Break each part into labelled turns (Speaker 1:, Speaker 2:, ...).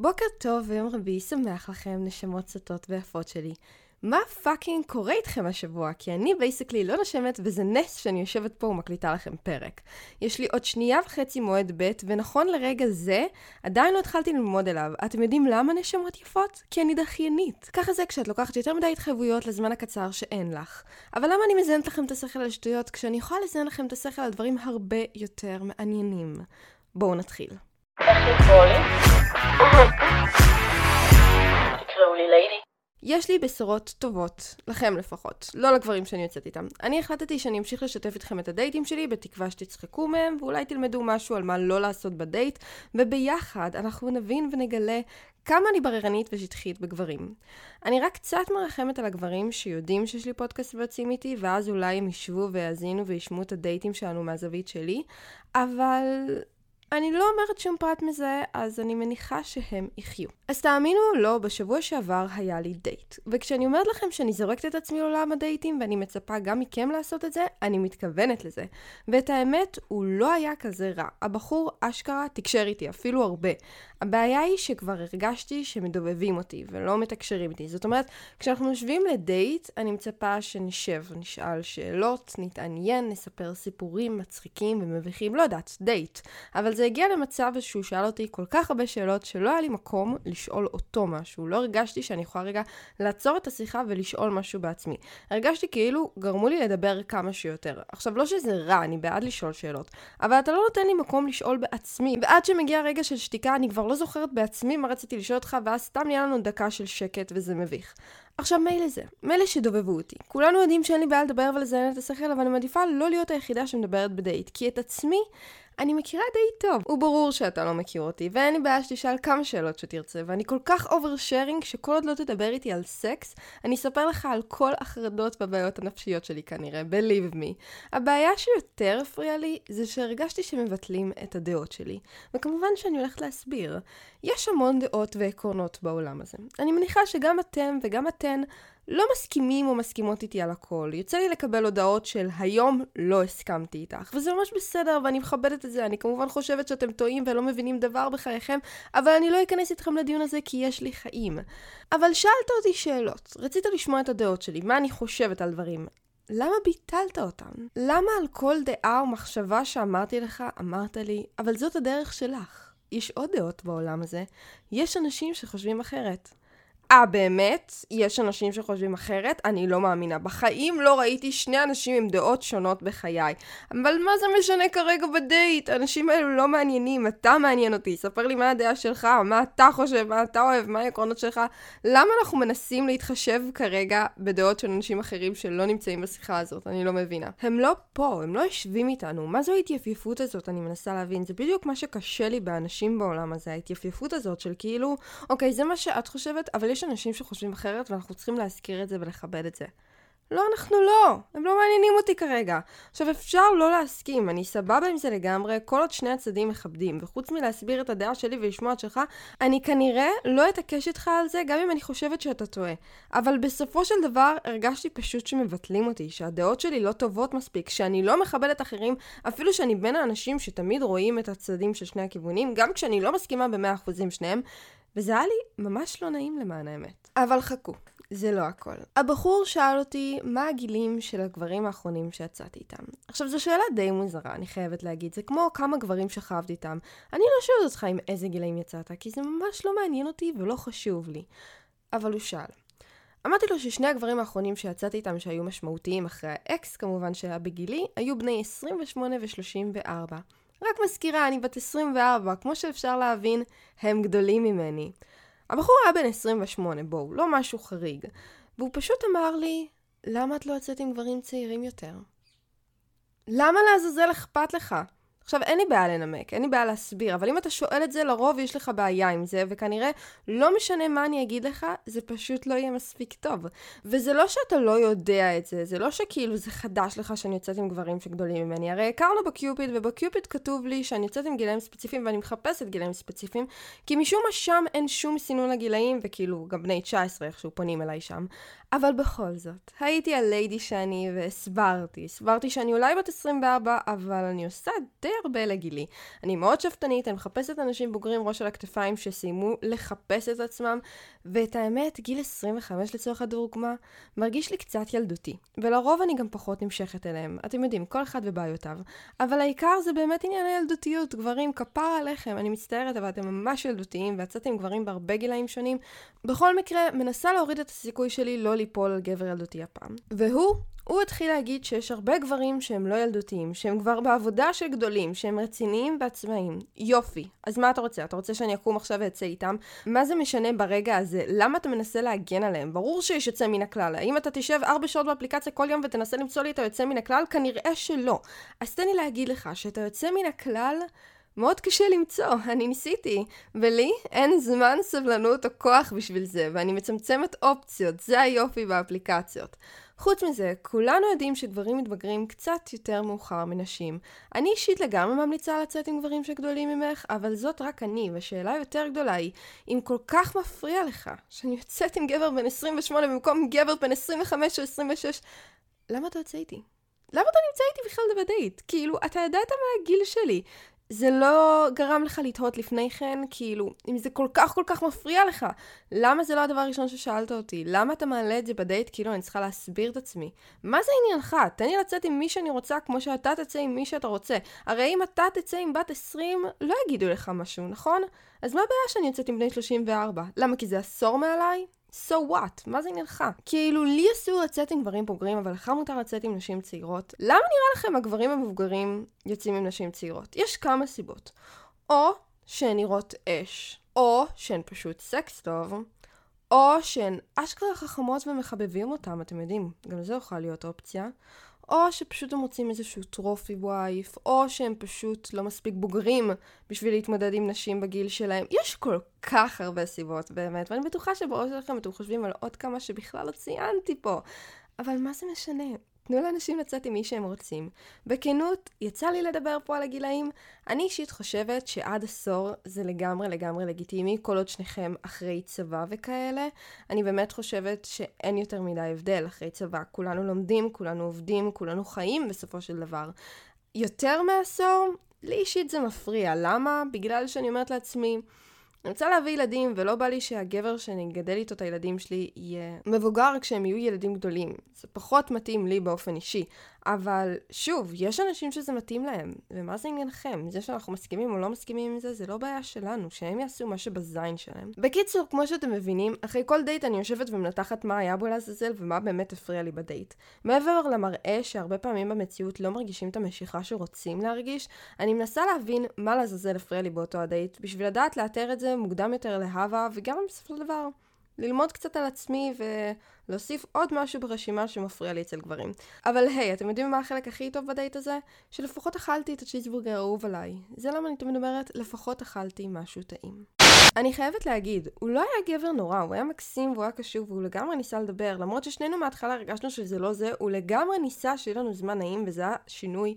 Speaker 1: בוקר טוב ויום רביעי שמח לכם, נשמות סוטות ויפות שלי. מה fucking קורה איתכם השבוע? כי אני basically לא נושמת וזה נס שאני יושבת פה ומקליטה לכם פרק. יש לי עוד שנייה וחצי מועד ב' ונכון לרגע זה, עדיין לא התחלתי ללמוד אליו. אתם יודעים למה נשמות יפות? כי אני דחיינית. ככה זה כשאת לוקחת יותר מדי התחייבויות לזמן הקצר שאין לך. אבל למה אני מזיינת לכם את השכל על שטויות כשאני יכולה לזיין לכם את השכל על דברים הרבה יותר מעניינים? בואו נתחיל. יש לי בשורות טובות, לכם לפחות, לא לגברים שאני יוצאת איתם. אני החלטתי שאני אמשיך לשתף איתכם את הדייטים שלי, בתקווה שתצחקו מהם, ואולי תלמדו משהו על מה לא לעשות בדייט, וביחד אנחנו נבין ונגלה כמה אני בררנית ושטחית בגברים. אני רק קצת מרחמת על הגברים שיודעים שיש לי פודקאסט ויוצאים איתי, ואז אולי הם ישבו ויאזינו וישמעו את הדייטים שלנו מהזווית שלי, אבל אני לא אומרת שום פרט מזה, אז אני מניחה שהם יחיו. אז תאמינו או לא, בשבוע שעבר היה לי דייט. וכשאני אומרת לכם שאני זורקת את עצמי לעולם הדייטים ואני מצפה גם מכם לעשות את זה, אני מתכוונת לזה. ואת האמת, הוא לא היה כזה רע. הבחור אשכרה תקשר איתי, אפילו הרבה. הבעיה היא שכבר הרגשתי שמדובבים אותי ולא מתקשרים איתי. זאת אומרת, כשאנחנו יושבים לדייט, אני מצפה שנשב, נשאל שאלות, נתעניין, נספר סיפורים מצחיקים ומביכים, לא יודעת, דייט. אבל זה הגיע למצב שהוא שאל אותי כל כך הרבה שאלות שלא היה לי מקום לשאול אותו משהו. לא הרגשתי שאני יכולה רגע לעצור את השיחה ולשאול משהו בעצמי. הרגשתי כאילו גרמו לי לדבר כמה שיותר. עכשיו, לא שזה רע, אני בעד לשאול שאלות, אבל אתה לא נותן לי מקום לשאול בעצמי. ועד שמגיע רגע של שתיקה, אני כבר לא זוכרת בעצמי מה רציתי לשאול אותך, ואז סתם נהיה לנו דקה של שקט וזה מביך. עכשיו מילא זה, מילא שדובבו אותי. כולנו יודעים שאין לי בעיה לדבר ולזיין את השכל, אבל אני מעדיפה לא להיות היחידה שמדברת בדייט, כי את עצמי אני מכירה די טוב. הוא ברור שאתה לא מכיר אותי, ואין לי בעיה שתשאל כמה שאלות שתרצה, ואני כל כך over sharing שכל עוד לא תדבר איתי על סקס, אני אספר לך על כל החרדות והבעיות הנפשיות שלי כנראה, believe me. הבעיה שיותר הפריעה לי, זה שהרגשתי שמבטלים את הדעות שלי. וכמובן שאני הולכת להסביר. יש המון דעות ועקרונות בעולם הזה. אני מניחה שגם אתם וגם אתן לא מסכימים או מסכימות איתי על הכל. יוצא לי לקבל הודעות של היום לא הסכמתי איתך, וזה ממש בסדר ואני מכבדת את זה. אני כמובן חושבת שאתם טועים ולא מבינים דבר בחייכם, אבל אני לא אכנס איתכם לדיון הזה כי יש לי חיים. אבל שאלת אותי שאלות, רצית לשמוע את הדעות שלי, מה אני חושבת על דברים. למה ביטלת אותן? למה על כל דעה או מחשבה שאמרתי לך, אמרת לי, אבל זאת הדרך שלך? יש עוד דעות בעולם הזה, יש אנשים שחושבים אחרת. אה, באמת? יש אנשים שחושבים אחרת? אני לא מאמינה. בחיים לא ראיתי שני אנשים עם דעות שונות בחיי. אבל מה זה משנה כרגע בדייט? האנשים האלו לא מעניינים, אתה מעניין אותי. ספר לי מה הדעה שלך, מה אתה חושב, מה אתה אוהב, מה העקרונות שלך. למה אנחנו מנסים להתחשב כרגע בדעות של אנשים אחרים שלא נמצאים בשיחה הזאת? אני לא מבינה. הם לא פה, הם לא יושבים איתנו. מה זו ההתייפיפות הזאת? אני מנסה להבין. זה בדיוק מה שקשה לי באנשים בעולם הזה, ההתייפיפות הזאת של כאילו, אוקיי, זה מה שאת חושבת, אבל יש אנשים שחושבים אחרת ואנחנו צריכים להזכיר את זה ולכבד את זה. לא, אנחנו לא. הם לא מעניינים אותי כרגע. עכשיו, אפשר לא להסכים, אני סבבה עם זה לגמרי, כל עוד שני הצדדים מכבדים. וחוץ מלהסביר את הדעה שלי ולשמוע את שלך, אני כנראה לא אתעקש איתך על זה, גם אם אני חושבת שאתה טועה. אבל בסופו של דבר, הרגשתי פשוט שמבטלים אותי, שהדעות שלי לא טובות מספיק, שאני לא מכבדת אחרים, אפילו שאני בין האנשים שתמיד רואים את הצדדים של שני הכיוונים, גם כשאני לא מסכימה ב-100% עם שניהם, וזה היה לי ממש לא נעים למען האמת. אבל חכו, זה לא הכל. הבחור שאל אותי מה הגילים של הגברים האחרונים שיצאתי איתם. עכשיו זו שאלה די מוזרה, אני חייבת להגיד. זה כמו כמה גברים שכבת איתם. אני לא שואלת אותך עם איזה גילאים יצאת, כי זה ממש לא מעניין אותי ולא חשוב לי. אבל הוא שאל. אמרתי לו ששני הגברים האחרונים שיצאתי איתם שהיו משמעותיים אחרי האקס כמובן שהיה בגילי, היו בני 28 ו-34. רק מזכירה, אני בת 24, כמו שאפשר להבין, הם גדולים ממני. הבחור היה בן 28, בואו, לא משהו חריג. והוא פשוט אמר לי, למה את לא יוצאת עם גברים צעירים יותר? למה לעזאזל אכפת לך? עכשיו, אין לי בעיה לנמק, אין לי בעיה להסביר, אבל אם אתה שואל את זה, לרוב יש לך בעיה עם זה, וכנראה לא משנה מה אני אגיד לך, זה פשוט לא יהיה מספיק טוב. וזה לא שאתה לא יודע את זה, זה לא שכאילו זה חדש לך שאני יוצאת עם גברים שגדולים ממני, הרי הכרנו בקיופיד, ובקיופיד כתוב לי שאני יוצאת עם גילאים ספציפיים, ואני מחפשת גילאים ספציפיים, כי משום מה שם אין שום סינון לגילאים, וכאילו גם בני 19 איכשהו פונים אליי שם. אבל בכל זאת, הייתי הליידי שאני והסברתי, הסברתי שאני אולי בת 24, אבל אני עושה די הרבה לגילי. אני מאוד שאפתנית, אני מחפשת אנשים בוגרים ראש על הכתפיים שסיימו לחפש את עצמם, ואת האמת, גיל 25 לצורך הדוגמה, מרגיש לי קצת ילדותי. ולרוב אני גם פחות נמשכת אליהם. אתם יודעים, כל אחד ובעיותיו. אבל העיקר זה באמת עניין הילדותיות. גברים, כפרה עליכם, אני מצטערת, אבל אתם ממש ילדותיים, ויצאתם גברים בהרבה גילאים שונים. בכל מקרה, מנסה להוריד את הסיכוי שלי לא ליפול על גבר ילדותי הפעם. והוא הוא התחיל להגיד שיש הרבה גברים שהם לא ילדותיים, שהם כבר בעבודה של גדולים, שהם רציניים ועצמאיים. יופי. אז מה אתה רוצה? אתה רוצה שאני אקום עכשיו ואצא איתם? מה זה משנה ברגע הזה? למה אתה מנסה להגן עליהם? ברור שיש יוצא מן הכלל. האם אתה תשב ארבע שעות באפליקציה כל יום ותנסה למצוא לי את היוצא מן הכלל? כנראה שלא. אז תן לי להגיד לך שאת היוצא מן הכלל... מאוד קשה למצוא, אני ניסיתי. ולי אין זמן, סבלנות או כוח בשביל זה, ואני מצמצמת אופציות, זה היופי באפליקציות. חוץ מזה, כולנו יודעים שגברים מתבגרים קצת יותר מאוחר מנשים. אני אישית לגמרי ממליצה לצאת עם גברים שגדולים ממך, אבל זאת רק אני, והשאלה היותר גדולה היא, אם כל כך מפריע לך שאני יוצאת עם גבר בן 28 במקום גבר בן 25 או 26, למה אתה יוצא איתי? למה אתה נמצא איתי בכלל בדייט? כאילו, אתה ידעת מה הגיל שלי. זה לא גרם לך לתהות לפני כן, כאילו, אם זה כל כך כל כך מפריע לך, למה זה לא הדבר הראשון ששאלת אותי? למה אתה מעלה את זה בדייט כאילו אני צריכה להסביר את עצמי? מה זה עניינך? תן לי לצאת עם מי שאני רוצה כמו שאתה תצא עם מי שאתה רוצה. הרי אם אתה תצא עם בת 20, לא יגידו לך משהו, נכון? אז מה הבעיה שאני יוצאת עם בני 34? למה? כי זה עשור מעליי? So what? מה זה עניינך? כאילו, לי אסור לצאת עם גברים בוגרים, אבל לך מותר לצאת עם נשים צעירות. למה נראה לכם הגברים המבוגרים יוצאים עם נשים צעירות? יש כמה סיבות. או שהן נראות אש, או שהן פשוט סקס טוב, או שהן אשכרה חכמות ומחבבים אותם, אתם יודעים, גם זו יכולה להיות אופציה. או שפשוט הם רוצים איזשהו טרופי וייף, או שהם פשוט לא מספיק בוגרים בשביל להתמודד עם נשים בגיל שלהם. יש כל כך הרבה סיבות באמת, ואני בטוחה שבראש שלכם אתם חושבים על עוד כמה שבכלל לא ציינתי פה. אבל מה זה משנה? תנו לאנשים לצאת עם מי שהם רוצים. בכנות, יצא לי לדבר פה על הגילאים. אני אישית חושבת שעד עשור זה לגמרי לגמרי לגיטימי, כל עוד שניכם אחרי צבא וכאלה. אני באמת חושבת שאין יותר מדי הבדל אחרי צבא. כולנו לומדים, כולנו עובדים, כולנו חיים בסופו של דבר. יותר מעשור, לי אישית זה מפריע. למה? בגלל שאני אומרת לעצמי... אני רוצה להביא ילדים, ולא בא לי שהגבר שאני אגדל איתו את הילדים שלי יהיה מבוגר כשהם יהיו ילדים גדולים. זה פחות מתאים לי באופן אישי. אבל שוב, יש אנשים שזה מתאים להם, ומה זה עניינכם? זה שאנחנו מסכימים או לא מסכימים עם זה, זה לא בעיה שלנו, שהם יעשו מה שבזין שלהם. בקיצור, כמו שאתם מבינים, אחרי כל דייט אני יושבת ומנתחת מה היה בו לעזאזל ומה באמת הפריע לי בדייט. מעבר למראה שהרבה פעמים במציאות לא מרגישים את המשיכה שרוצים להרגיש, אני מנסה להבין מה לעזאזל הפריע לי באותו הדייט, בשביל לדעת לאתר את זה מוקדם יותר להווה, וגם בסופו של דבר. ללמוד קצת על עצמי ולהוסיף עוד משהו ברשימה שמפריע לי אצל גברים. אבל היי, hey, אתם יודעים מה החלק הכי טוב בדייט הזה? שלפחות אכלתי את הצ'יזבורגר האהוב עליי. זה למה אני תמיד אומרת, לפחות אכלתי משהו טעים. אני חייבת להגיד, הוא לא היה גבר נורא, הוא היה מקסים והוא היה קשוב והוא לגמרי ניסה לדבר, למרות ששנינו מההתחלה הרגשנו שזה לא זה, הוא לגמרי ניסה שיהיה לנו זמן נעים וזה היה שינוי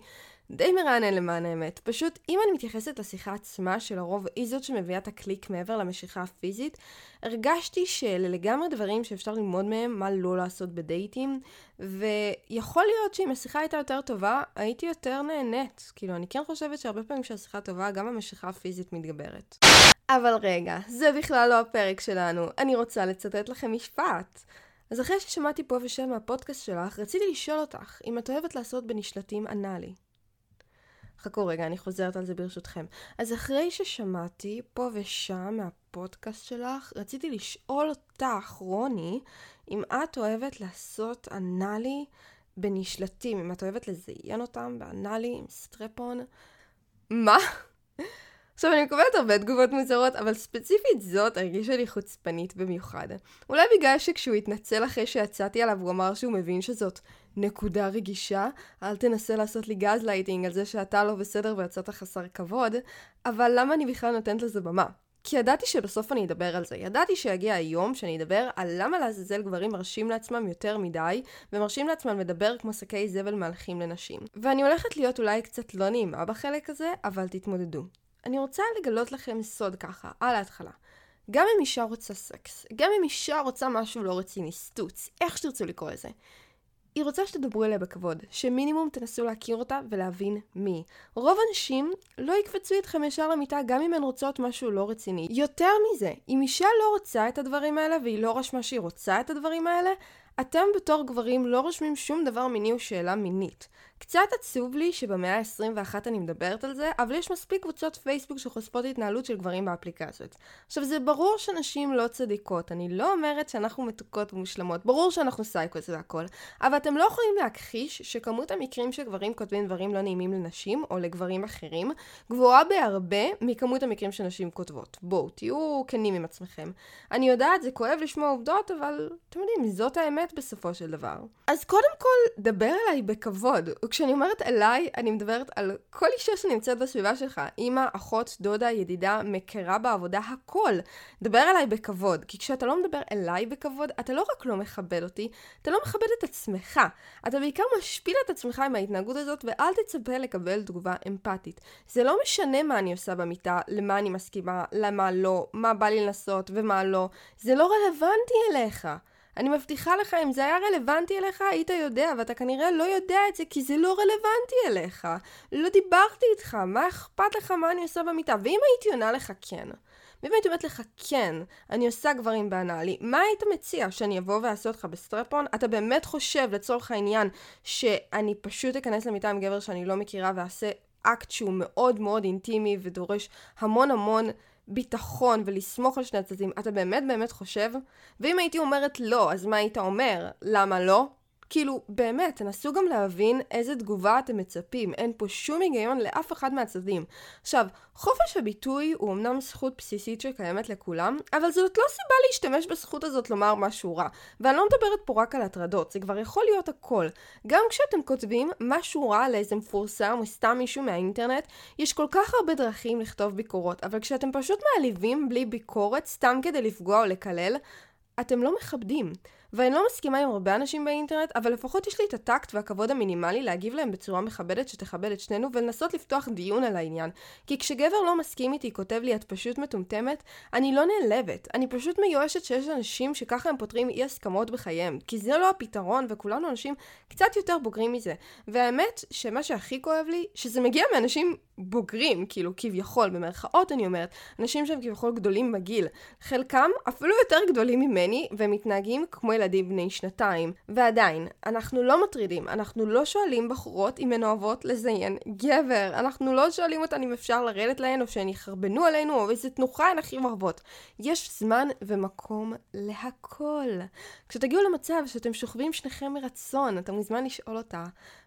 Speaker 1: די מרענן למען האמת. פשוט, אם אני מתייחסת לשיחה עצמה, שלרוב היא זאת שמביאה את הקליק מעבר למשיכה הפיזית, הרגשתי שאלה לגמרי דברים שאפשר ללמוד מהם מה לא לעשות בדייטים, ויכול להיות שאם השיחה הייתה יותר טובה, הייתי יותר נהנית. כאילו, אני כן חושבת שהרבה פעמים כשהשיחה טובה, גם המשיכה הפיזית מתגברת. אבל רגע, זה בכלל לא הפרק שלנו. אני רוצה לצטט לכם משפט. אז אחרי ששמעתי פה ושם מהפודקאסט שלך, רציתי לשאול אותך אם את אוהבת לעשות בנשלטים אנאלי. חכו רגע, אני חוזרת על זה ברשותכם. אז אחרי ששמעתי פה ושם מהפודקאסט שלך, רציתי לשאול אותך, רוני, אם את אוהבת לעשות אנאלי בנשלטים, אם את אוהבת לזיין אותם באנאלי עם סטרפון. מה? עכשיו, אני מקבלת הרבה תגובות מוזרות, אבל ספציפית זאת הרגישה לי חוצפנית במיוחד. אולי בגלל שכשהוא התנצל אחרי שיצאתי עליו, הוא אמר שהוא מבין שזאת נקודה רגישה, אל תנסה לעשות לי גז לייטינג על זה שאתה לא בסדר ויצאת חסר כבוד, אבל למה אני בכלל נותנת לזה במה? כי ידעתי שבסוף אני אדבר על זה. ידעתי שיגיע היום שאני אדבר על למה לעזאזל גברים מרשים לעצמם יותר מדי, ומרשים לעצמם לדבר כמו שקי זבל מהלכים לנשים. ואני הולכת להיות אולי קצת לא נעימה בחלק הזה, אבל תתמודדו. אני רוצה לגלות לכם סוד ככה, על ההתחלה. גם אם אישה רוצה סקס, גם אם אישה רוצה משהו לא רציני, סטוץ, איך שתרצו לקרוא לזה, היא רוצה שתדברו אליה בכבוד, שמינימום תנסו להכיר אותה ולהבין מי. רוב הנשים לא יקפצו איתכם ישר למיטה גם אם הן רוצות משהו לא רציני. יותר מזה, אם אישה לא רוצה את הדברים האלה והיא לא רשמה שהיא רוצה את הדברים האלה, אתם בתור גברים לא רושמים שום דבר מיני או שאלה מינית. קצת עצוב לי שבמאה ה-21 אני מדברת על זה, אבל יש מספיק קבוצות פייסבוק שחושפות התנהלות של גברים באפליקציות. עכשיו זה ברור שנשים לא צדיקות, אני לא אומרת שאנחנו מתוקות ומושלמות, ברור שאנחנו סייקוס והכל, אבל אתם לא יכולים להכחיש שכמות המקרים שגברים כותבים דברים לא נעימים לנשים או לגברים אחרים, גבוהה בהרבה מכמות המקרים שנשים כותבות. בואו, תהיו כנים עם עצמכם. אני יודעת, זה כואב לשמוע עובדות, אבל אתם יודעים, זאת האמת בסופו של דבר. אז קודם כל, דבר אליי בכבוד. וכשאני אומרת אליי, אני מדברת על כל אישה שנמצאת בסביבה שלך. אמא, אחות, דודה, ידידה, מכירה בעבודה, הכל. דבר אליי בכבוד. כי כשאתה לא מדבר אליי בכבוד, אתה לא רק לא מכבד אותי, אתה לא מכבד את עצמך. אתה בעיקר משפיל את עצמך עם ההתנהגות הזאת, ואל תצפה לקבל תגובה אמפתית. זה לא משנה מה אני עושה במיטה, למה אני מסכימה, למה לא, מה בא לי לנסות ומה לא. זה לא רלוונטי אליך. אני מבטיחה לך, אם זה היה רלוונטי אליך, היית יודע, ואתה כנראה לא יודע את זה, כי זה לא רלוונטי אליך. לא דיברתי איתך, מה אכפת לך מה אני עושה במיטה? ואם הייתי עונה לך כן, ואם הייתי אומרת לך כן, אני עושה גברים באנאלי, מה היית מציע? שאני אבוא ואעשה אותך בסטרפון? אתה באמת חושב, לצורך העניין, שאני פשוט אכנס למיטה עם גבר שאני לא מכירה ואעשה אקט שהוא מאוד מאוד אינטימי ודורש המון המון ביטחון ולסמוך על שני הצדדים, אתה באמת באמת חושב? ואם הייתי אומרת לא, אז מה היית אומר? למה לא? כאילו, באמת, תנסו גם להבין איזה תגובה אתם מצפים. אין פה שום היגיון לאף אחד מהצדדים. עכשיו, חופש הביטוי הוא אמנם זכות בסיסית שקיימת לכולם, אבל זאת לא סיבה להשתמש בזכות הזאת לומר משהו רע. ואני לא מדברת פה רק על הטרדות, זה כבר יכול להיות הכל. גם כשאתם כותבים משהו רע לאיזה מפורסם או סתם מישהו מהאינטרנט, יש כל כך הרבה דרכים לכתוב ביקורות, אבל כשאתם פשוט מעליבים בלי ביקורת, סתם כדי לפגוע או לקלל, אתם לא מכבדים. ואני לא מסכימה עם הרבה אנשים באינטרנט, אבל לפחות יש לי את הטקט והכבוד המינימלי להגיב להם בצורה מכבדת שתכבד את שנינו ולנסות לפתוח דיון על העניין. כי כשגבר לא מסכים איתי, כותב לי את פשוט מטומטמת, אני לא נעלבת. אני פשוט מיואשת שיש אנשים שככה הם פותרים אי הסכמות בחייהם. כי זה לא הפתרון, וכולנו אנשים קצת יותר בוגרים מזה. והאמת, שמה שהכי כואב לי, שזה מגיע מאנשים בוגרים, כאילו כביכול, במרכאות אני אומרת, אנשים שהם כביכול גדולים בגיל. חלקם אפילו יותר גדולים ממני, והם מתנהגים כמו ילדים בני שנתיים. ועדיין, אנחנו לא מטרידים, אנחנו לא שואלים בחורות אם הן אוהבות לזיין גבר, אנחנו לא שואלים אותן אם אפשר לרדת להן או שהן יחרבנו עלינו או איזה תנוחה הן הכי אוהבות. יש זמן ומקום להכל. כשתגיעו למצב שאתם שוכבים שניכם מרצון, אתה מוזמן לשאול אותה,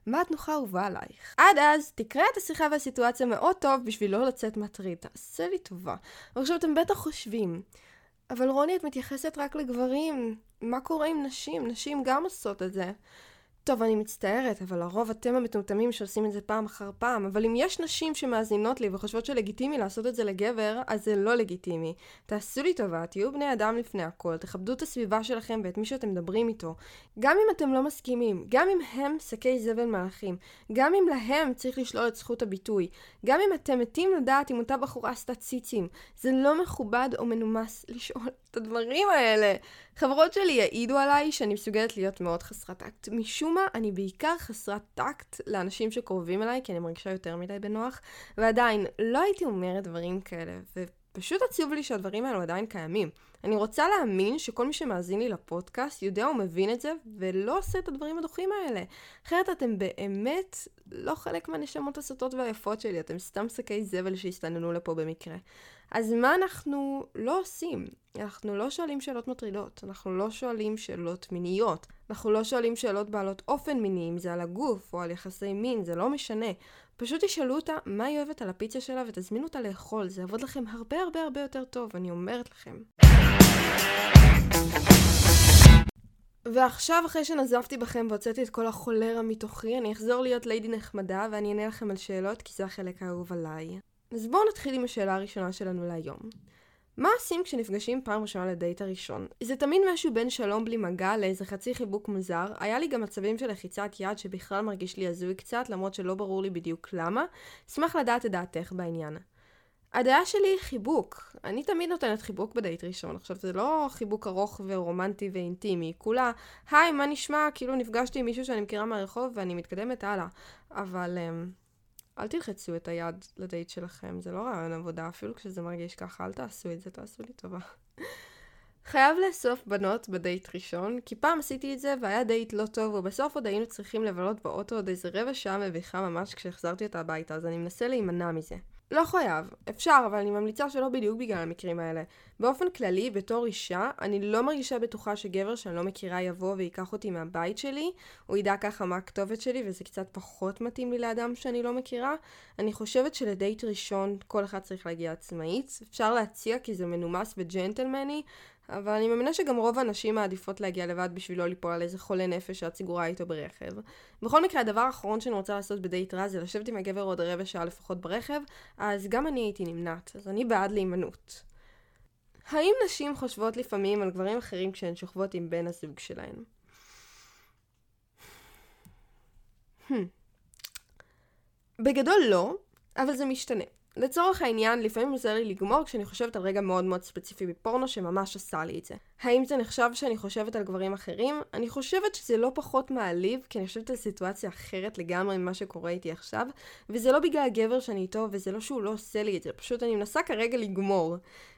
Speaker 1: מה התנוחה האהובה עלייך? עד אז, תקרא את השיחה והסיטואציה מאוד טוב בשביל לא לצאת מטריד. תעשה לי טובה. ועכשיו אתם בטח חושבים, אבל רוני, את מתייחסת רק לגברים. מה קורה עם נשים? נשים גם עושות את זה. טוב, אני מצטערת, אבל לרוב אתם המטומטמים שעושים את זה פעם אחר פעם, אבל אם יש נשים שמאזינות לי וחושבות שלגיטימי לעשות את זה לגבר, אז זה לא לגיטימי. תעשו לי טובה, תהיו בני אדם לפני הכל, תכבדו את הסביבה שלכם ואת מי שאתם מדברים איתו. גם אם אתם לא מסכימים, גם אם הם שקי זבל מלאכים, גם אם להם צריך לשלול את זכות הביטוי, גם אם אתם מתים לדעת אם אותה בחורה עשתה ציצים, זה לא מכובד או מנומס לשאול את הדברים האלה. חברות שלי יעידו עליי שאני מסוגלת להיות מאוד חסרת טקט. משום מה, אני בעיקר חסרת טקט לאנשים שקרובים אליי, כי אני מרגישה יותר מדי בנוח, ועדיין, לא הייתי אומרת דברים כאלה, ופשוט עצוב לי שהדברים האלו עדיין קיימים. אני רוצה להאמין שכל מי שמאזין לי לפודקאסט יודע ומבין את זה, ולא עושה את הדברים הדוחים האלה. אחרת אתם באמת לא חלק מהנשמות הסוטות והיפות שלי, אתם סתם שקי זבל שהסתננו לפה במקרה. אז מה אנחנו לא עושים? אנחנו לא שואלים שאלות מטרידות, אנחנו לא שואלים שאלות מיניות, אנחנו לא שואלים שאלות בעלות אופן מיני, אם זה על הגוף או על יחסי מין, זה לא משנה. פשוט תשאלו אותה מה היא אוהבת על הפיצה שלה ותזמינו אותה לאכול, זה יעבוד לכם הרבה הרבה הרבה יותר טוב, אני אומרת לכם. ועכשיו אחרי שנזפתי בכם והוצאתי את כל החולרה מתוכי, אני אחזור להיות ליידי נחמדה ואני אענה לכם על שאלות כי זה החלק האהוב עליי. אז בואו נתחיל עם השאלה הראשונה שלנו להיום. מה עושים כשנפגשים פעם ראשונה לדייט הראשון? זה תמיד משהו בין שלום בלי מגע לאיזה חצי חיבוק מוזר. היה לי גם מצבים של לחיצת יד שבכלל מרגיש לי הזוי קצת, למרות שלא ברור לי בדיוק למה. אשמח לדעת את דעתך בעניין. הדעה שלי היא חיבוק. אני תמיד נותנת חיבוק בדייט ראשון. עכשיו, זה לא חיבוק ארוך ורומנטי ואינטימי. כולה, היי, מה נשמע? כאילו נפגשתי עם מישהו שאני מכירה מהרחוב ואני מתקדמת הלאה. אבל um, אל תלחצו את היד לדייט שלכם, זה לא רעיון עבודה, אפילו כשזה מרגיש ככה, אל תעשו את זה, תעשו לי טובה. חייב לאסוף בנות בדייט ראשון, כי פעם עשיתי את זה והיה דייט לא טוב, ובסוף עוד היינו צריכים לבלות באוטו עוד איזה רבע שעה מביכה ממש כשהחזרתי אותה הביתה, אז אני מנסה להימנע מזה. לא חייב, אפשר, אבל אני ממליצה שלא בדיוק בגלל המקרים האלה. באופן כללי, בתור אישה, אני לא מרגישה בטוחה שגבר שאני לא מכירה יבוא וייקח אותי מהבית שלי, הוא ידע ככה מה הכתובת שלי, וזה קצת פחות מתאים לי לאדם שאני לא מכירה. אני חושבת שלדייט ראשון כל אחד צריך להגיע עצמאית. אפשר להציע כי זה מנומס וג'נטלמני, אבל אני מאמינה שגם רוב הנשים מעדיפות להגיע לבד בשביל לא ליפול על איזה חולה נפש שאת סגורה איתו ברכב. בכל מקרה, הדבר האחרון שאני רוצה לעשות בדייט רע זה לשבת עם הגבר עוד רבע שעה לפחות ברכב, אז גם אני הייתי נמנעת, אז אני בעד להימנעות. האם נשים חושבות לפעמים על גברים אחרים כשהן שוכבות עם בן הזוג שלהן? Hmm. בגדול לא, אבל זה משתנה. לצורך העניין, לפעמים עוזר לי לגמור כשאני חושבת על רגע מאוד מאוד ספציפי בפורנו שממש עשה לי את זה. האם זה נחשב שאני חושבת על גברים אחרים? אני חושבת שזה לא פחות מעליב, כי אני חושבת על סיטואציה אחרת לגמרי ממה שקורה איתי עכשיו, וזה לא בגלל הגבר שאני איתו, וזה לא שהוא לא עושה לי את זה, פשוט אני מנסה כרגע לגמור.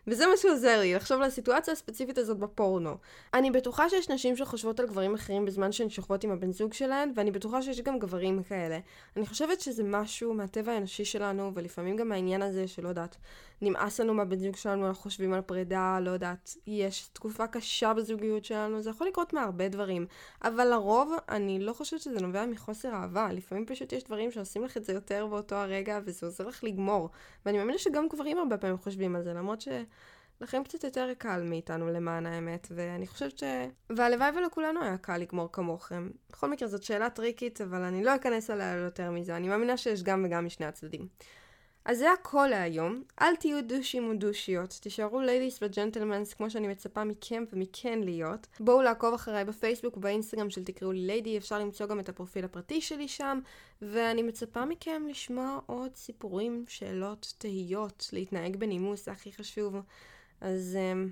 Speaker 1: וזה מה שעוזר לי, לחשוב על הסיטואציה הספציפית הזאת בפורנו. אני בטוחה שיש נשים שחושבות על גברים אחרים בזמן שהן שוכבות עם הבן זוג שלהן, ואני בטוחה שיש גם גברים כאלה. אני חושבת שזה משהו מהטבע האנושי שלנו, ולפעמים גם מהעניין הזה שלא יודעת, נמאס לנו מהבן זוג שלנו, אנחנו חושבים על פרידה, לא יודעת, יש תקופה קשה בזוגיות שלנו, זה יכול לקרות מהרבה דברים. אבל לרוב, אני לא חושבת שזה נובע מחוסר אהבה. לפעמים פשוט יש דברים שעושים לך את זה יותר באותו הרגע, וזה עוזר לך לגמור. ואני מאמינה שגם גברים הרבה פעמים חושבים על זה, למרות ש... לכם קצת יותר קל מאיתנו למען האמת, ואני חושבת ש... והלוואי ולכולנו היה קל לגמור כמוכם. בכל מקרה זאת שאלה טריקית, אבל אני לא אכנס עליה יותר מזה, אני מאמינה שיש גם וגם משני הצדדים. אז זה הכל להיום. אל תהיו דושים ודושיות. תישארו ladies ו gentlemens כמו שאני מצפה מכם ומכן להיות. בואו לעקוב אחריי בפייסבוק ובאינסטגרם של תקראו לי ליידי, אפשר למצוא גם את הפרופיל הפרטי שלי שם, ואני מצפה מכם לשמוע עוד סיפורים, שאלות, תהיות, להתנהג בנימוס, הכי חשוב. אז um,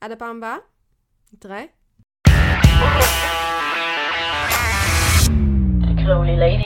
Speaker 1: עד הפעם הבאה, נתראה. תקראו לי ליידי.